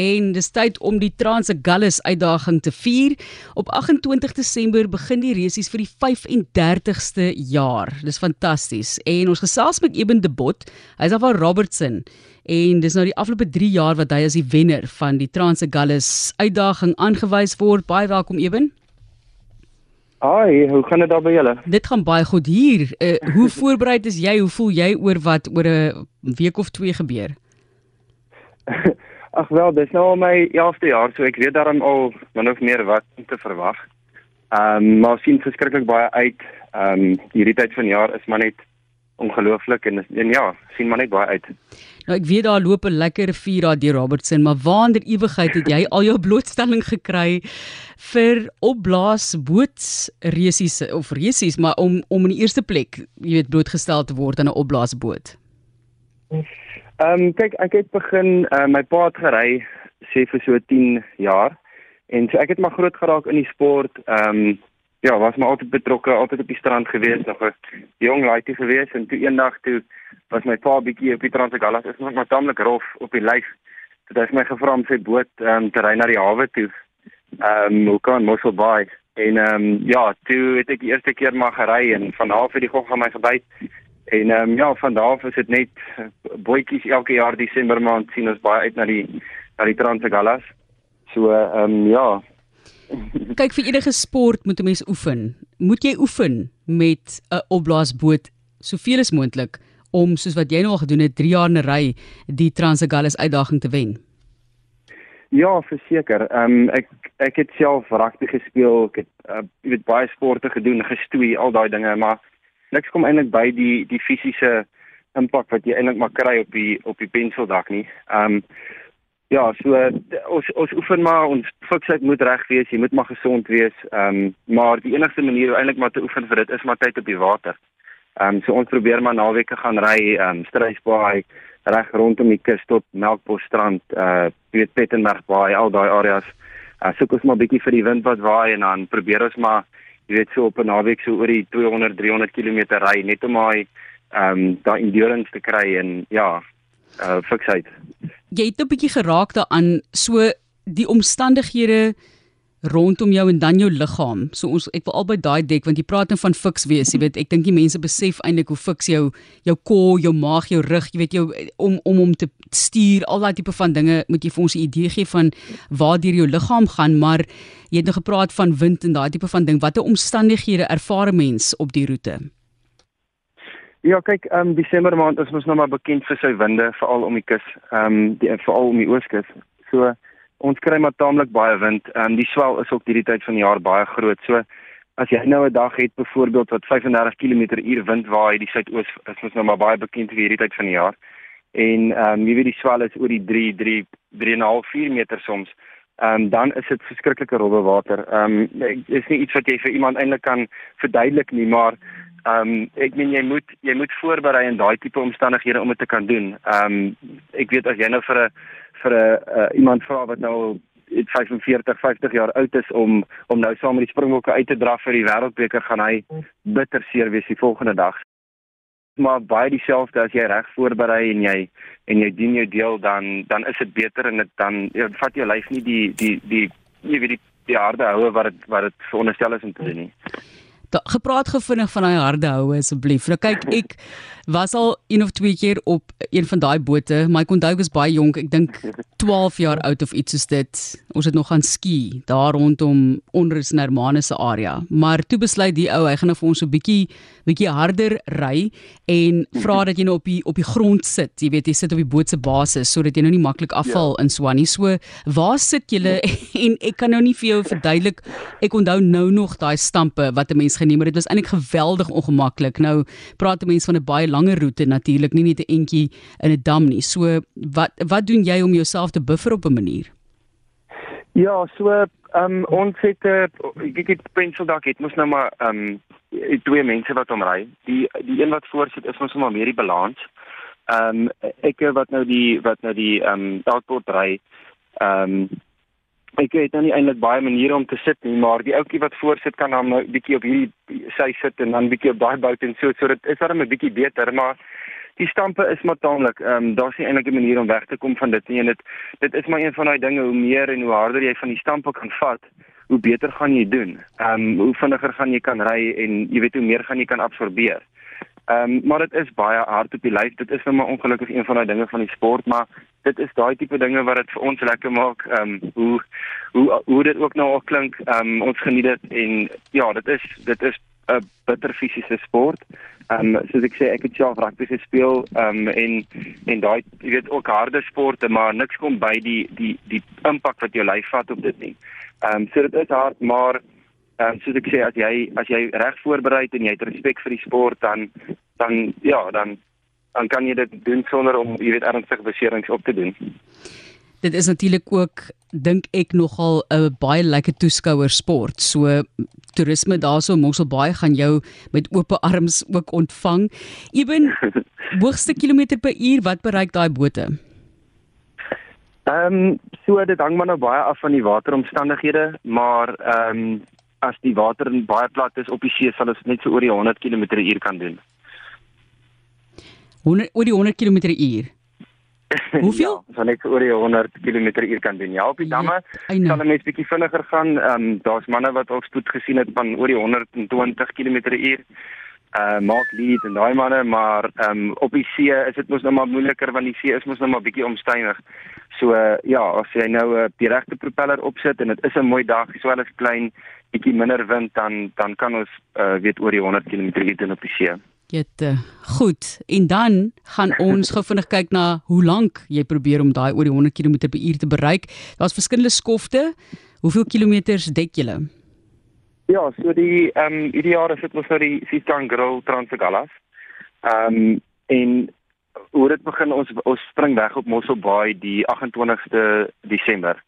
en dis tyd om die Transagallus uitdaging te vier. Op 28 Desember begin die resies vir die 35ste jaar. Dis fantasties. En ons gesels met Eben de Bot. Hy's af van Robertson en dis nou die afgelope 3 jaar wat hy as die wenner van die Transagallus uitdaging aangewys word. Baie welkom Eben. Hi, hoe gaan dit daar by julle? Dit gaan baie goed hier. Uh, hoe voorbereid is jy? Hoe voel jy oor wat oor 'n week of 2 gebeur? Ag wel, dis nou al my 11de jaar, so ek weet daarom al min of meer wat om te verwag. Ehm um, maar sien verskriklik baie uit. Ehm um, hierdie tyd van jaar is maar net ongelooflik en, en ja, sien maar net baie uit. Nou ek weet daar loop 'n lekker vuur daar deur Robertson, maar waande ewigheid het jy al jou blootstelling gekry vir opblaas boots resies of resies, maar om om in die eerste plek, jy weet, blootgestel te word aan 'n opblaasboot. Ehm um, kyk, ek het begin uh, my pa het gery sê vir so 10 jaar en so ek het maar groot geraak in die sport. Ehm um, ja, was maar altyd betrokke, altyd op die strand gewees, nog 'n jong laaitjie gewees en toe eendag toe was my pa bietjie op die Transagallas, is nog maar tamelik rof op die lyf. Toe het hy my gevra om sy boot ehm um, te ry na die hawe toe. Ehm um, hoe kan Mossel Bay en ehm um, ja, toe het ek die eerste keer maar gery en van daar af het die gog aan my gebyt. En ehm um, ja, van daar af is dit net eh, bootjies elke jaar Desember maand sien ons baie uit na die na die Transagallas. So ehm um, ja. Kyk vir enige sport moet 'n mens oefen. Moet jy oefen met 'n opblaasboot soveel as moontlik om soos wat jy nou al gedoen het 3 jaar in 'n ry die Transagallas uitdaging te wen. Ja, verseker. Ehm um, ek ek het self rugby gespeel. Ek het uh, jy weet baie sporte gedoen, gestoei, al daai dinge, maar niks kom eintlik by die die fisiese impak wat jy eintlik maar kry op die op die penseldak nie. Ehm um, ja, so ons ons oefen maar ons fiksheid moet reg wees, jy moet maar gesond wees. Ehm um, maar die enigste manier om eintlik maar te oefen vir dit is maar tyd op die water. Ehm um, so ons probeer maar naweke gaan ry, ehm um, Struisbaai reg rondom die kus tot Melkbosstrand, uh weet Pettenberg Baai, al daai areas. Uh, soek ons maar bietjie vir die wind wat waai en dan probeer ons maar jy weet so op 'n naweek so oor die 200 300 km ry net om my ehm um, daai endurance te kry en ja, uh fiksheid. Jy het 'n bietjie geraak daaraan so die omstandighede rondom jou en dan jou liggaam. So ons ek wil albei daai dek want jy praat net nou van fiks wees, jy weet, ek dink die mense besef eintlik hoe fiks jou jou kol, jou maag, jou rug, jy weet jou om om om te stuur, al daai tipe van dinge moet jy vir ons 'n idee gee van waar deur jou liggaam gaan, maar jy het nou gepraat van wind en daai tipe van ding. Watter omstandighede ervaar 'n mens op die roete? Ja, kyk, ehm um, Desember maand is mos nou maar bekend vir sy winde, veral om die kus, ehm um, veral om die ooskus. So ons kry maar taamlik baie wind. Ehm um, die swel is ook hierdie tyd van die jaar baie groot. So as jy nou 'n dag het byvoorbeeld wat 35 km/h wind waai, die suidoos is mos nou maar baie bekend vir hierdie tyd van die jaar. En ehm um, jy weet die swel is oor die 3 3 3.5 4 meter soms. Ehm um, dan is dit verskriklike rowwe water. Ehm um, is nie iets wat jy vir iemand eintlik kan verduidelik nie, maar ehm um, ek meen jy moet jy moet voorberei in daai tipe omstandighede om dit te kan doen. Ehm um, ek weet as jy nou vir 'n vir 'n uh, iemand vra wat nou 45 50 jaar oud is om om nou saam met die Springbokke uit te draf vir die wêreldbeker gaan hy bitter seer wees die volgende dag. Maar baie dieselfde as jy reg voorberei en jy en jy doen jou deel dan dan is dit beter en dit dan jy vat jou lyf nie die die die jy weet die die harde houe wat dit wat dit veronderstel is om te doen nie gepraat gevinnig van daai harde houe asseblief. Nou kyk, ek was al een of twee keer op een van daai bote. My onthou was baie jonk, ek dink 12 jaar oud of iets soos dit. Ons het nog gaan ski daar rondom onder is Hermanus se area. Maar toe besluit die ou, hy gaan nou vir ons 'n bietjie bietjie harder ry en vra dat jy nou op die op die grond sit. Jy weet, jy sit op die boot se basis sodat jy nou nie maklik afval ja. in Swanie. So, waar sit julle en ek kan nou nie vir jou verduidelik. Ek onthou nou nog daai stampe wat 'n mens geneem het. Dit was eintlik geweldig ongemaklik. Nou praat mense van 'n baie langer roete natuurlik, nie net 'n entjie in 'n dam nie. So wat wat doen jy om jouself te buffer op 'n manier? Ja, so ehm um, ons het uh, ek het penseldak het mos nou maar ehm um, twee mense wat omry. Die die een wat voor sit is ons maar meer die balans. Ehm um, ek wat nou die wat nou die ehm um, outboard ry. Ehm um, ek het nou nie eintlik baie maniere om te sit nie, maar die ouetjie wat voor sit kan dan 'n nou bietjie op hierdie sy sit en dan bietjie op daai bout en so, so dit is dan 'n bietjie beter, maar die stampe is maar taamlik. Ehm um, daar's nie eintlik 'n manier om weg te kom van dit nie en dit dit is maar een van daai dinge hoe meer en hoe harder jy van die stampe kan vat, hoe beter gaan jy doen. Ehm um, hoe vinniger gaan jy kan ry en jy weet hoe meer gaan jy kan absorbeer. Ehm um, maar dit is baie hard op die lyf. Dit is nou maar ongelukkig een van daai dinge van die sport, maar dit is daai tipe dinge wat dit vir ons lekker maak. Ehm um, hoe hoe hoe dit ook nou al klink. Ehm um, ons geniet dit en ja, dit is dit is 'n bitter fisiese sport. Ehm um, soos ek sê, ek het self rugby gespeel ehm um, en en daai jy weet ook harde sporte, maar niks kom by die die die impak wat jou lyf vat op dit nie. Ehm um, so dit is hard, maar ehm um, soos ek sê as jy as jy reg voorberei en jy het respek vir die sport dan dan ja, dan dan kan jy dit doen sonder om jy weet ernstige beserings op te doen. Dit is natuurlik ook dink ek nogal 'n baie lekker toeskouer sport. So toerisme daarso Mosselbaai gaan jou met oop arms ook ontvang. Ewen hoogste kilometer per uur wat bereik daai bote? Ehm um, so dit hang maar nou baie af van die wateromstandighede, maar ehm um, as die water baie plat is op die see sal ons net so oor die 100 km/h kan doen. 100 oor die 100 km/h. Hoeveel? ja, so net so oor die 100 km/h kan doen. Ja, op die damme ja, kan 'n mens bietjie vinniger gaan. Ehm um, daar's manne wat al spoed gesien het van oor die 120 km/h uh maak lead en daai manne maar ehm um, op die see is dit mos nou maar moeiliker want die see is mos nou maar bietjie omstynig. So uh, ja, as jy nou uh, die regte propeller opsit en dit is 'n mooi dag, sowel as klein bietjie minder wind dan dan kan ons uh weet oor die 100 km/h doen op die see. Dit goed. En dan gaan ons gou vinnig kyk na hoe lank jy probeer om daai oor die 100 km/h te bereik. Daar's verskillende skofte. Hoeveel kilometers dek julle? Ja, so die ehm um, hierdie jaar is dit mos nou die Sistan Grill Transagallas. Ehm um, en hoe dit begin ons ons spring weg op Mossel Bay die 28ste Desember.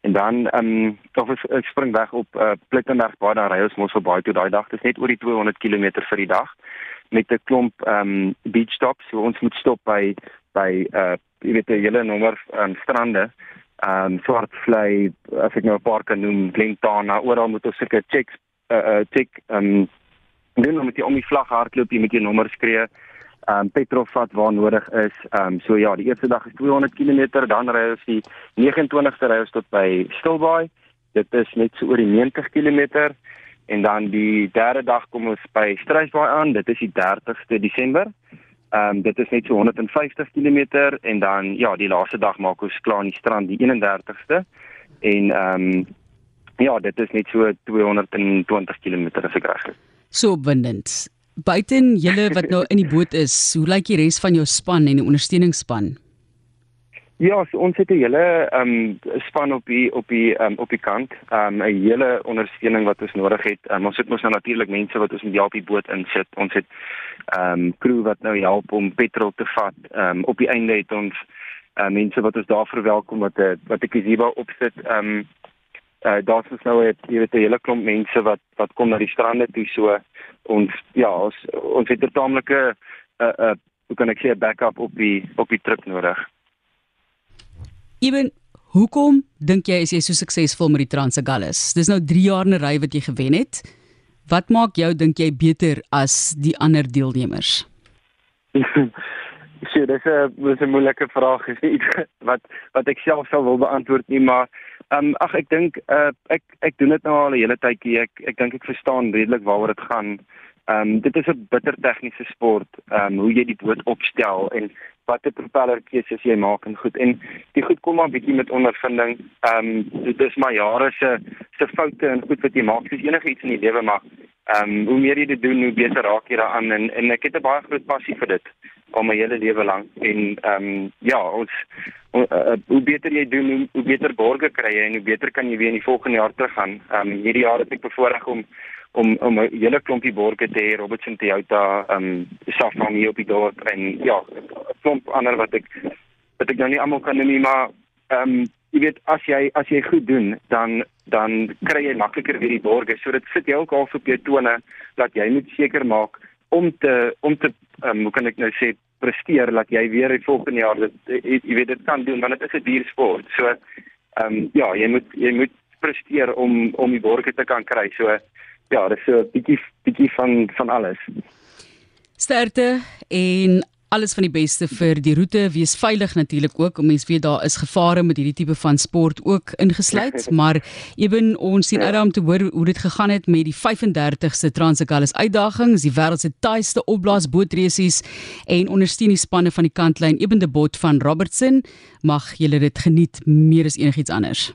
En dan ehm um, of ons spring weg op uh, Plettenberg Bay dan ry ons Mossel Bay toe daai dag. Dit is net oor die 200 km vir die dag met 'n klomp ehm um, beach stops. So ons moet stop by by uh jy weet die hele nommer um, strande ehm um, Swartvlei as ek nou 'n paar kan noem Glentana oral moet ons seker checks uh uh check ehm um, doen om met die om die vlag hardloop jy met jou nommer skree um, petrol vat waar nodig is ehm um, so ja die eerste dag is 200 km dan ry ons die 29ste ry ons tot by Stilbaai dit is net so oor die 90 km en dan die derde dag kom ons by Struisbaai aan dit is die 30ste Desember Ehm um, dit is net so 150 km en dan ja, die laaste dag maak ons klaar in die strand die 31ste. En ehm um, ja, dit is net so 220 km as ek reg is. So opwindend. Buiten julle wat nou in die boot is, hoe lyk die res van jou span en die ondersteuningsspan? Ja, so ons het 'n hele ehm um, span op die op die ehm um, op die kant, ehm um, 'n hele ondersteuning wat ons nodig het. Um, ons het mos nou natuurlik mense wat ons met help die boot insit. Ons het ehm um, crew wat nou help om petrol te vat. Ehm um, op die einde het ons uh, mense wat ons daar verwelkom wat 'n eh, wat 'n kisiba opsit. Ehm um, uh, daar's ons nou het jy weet 'n hele klomp mense wat wat kom na die strande toe so ons ja, ons ons het 'n taamlike 'n uh, 'n uh, hoe kan ek sê 'n backup op die op die trip nodig. Ewen, hoekom dink jy is jy so suksesvol met die Transagallas? Dis nou 3 jaar in 'n ry wat jy gewen het. Wat maak jou dink jy beter as die ander deelnemers? Sjoe, dis 'n dis 'n moeilike vraag is nie iets wat wat ek self sou wil beantwoord nie, maar ehm um, ag ek dink uh, ek ek doen dit nou al 'n hele tydjie. Ek ek dink ek verstaan redelik waaroor dit gaan. Ehm um, dit is 'n bitter tegniese sport. Ehm um, hoe jy die boot opstel en watter propeller keuses jy maak en goed. En die goed kom maar bietjie met ondervinding. Ehm um, dit is maar jare se se foute en goed wat jy maak. Soos enige iets in die lewe maar ehm um, hoe meer jy dit doen, hoe beter raak jy daaraan en en ek het 'n baie groot passie vir dit al my hele lewe lank. En ehm um, ja, ons uh, uh, hoe beter jy doen, hoe, hoe beter borge kry jy en hoe beter kan jy weer in die volgende jaar teruggaan. Ehm um, hierdie jaar het ek bevoorreg om om om 'n hele klompie borge te hê Robertson Toyota ehm um, Safran hier op die dorp en ja 'n klomp ander wat ek wat ek nou nie almal kan noem nie maar ehm um, jy weet as jy as jy goed doen dan dan kry jy makliker weer die borge so dit sit jy ook al op jou tone dat jy moet seker maak om te om te um, hoe kan ek nou sê presteer dat jy weer die volgende jaar dit jy weet dit kan doen want dit is 'n duur sport so ehm um, ja jy moet jy moet presteer om om die borge te kan kry so ja, dis so 'n bietjie bietjie van van alles. Sterkte en alles van die beste vir die roete. Wees veilig natuurlik ook. Mense weet daar is gevare met hierdie tipe van sport ook ingesluit, maar ewen ons sien uit om te hoor hoe dit gegaan het met die 35ste Transagallis uitdagings, die wêreld se taaiste opblaasbootresies en ondersteun die spanne van die kantlyn Eben de Bot van Robertson. Mag julle dit geniet meer as enigiets anders.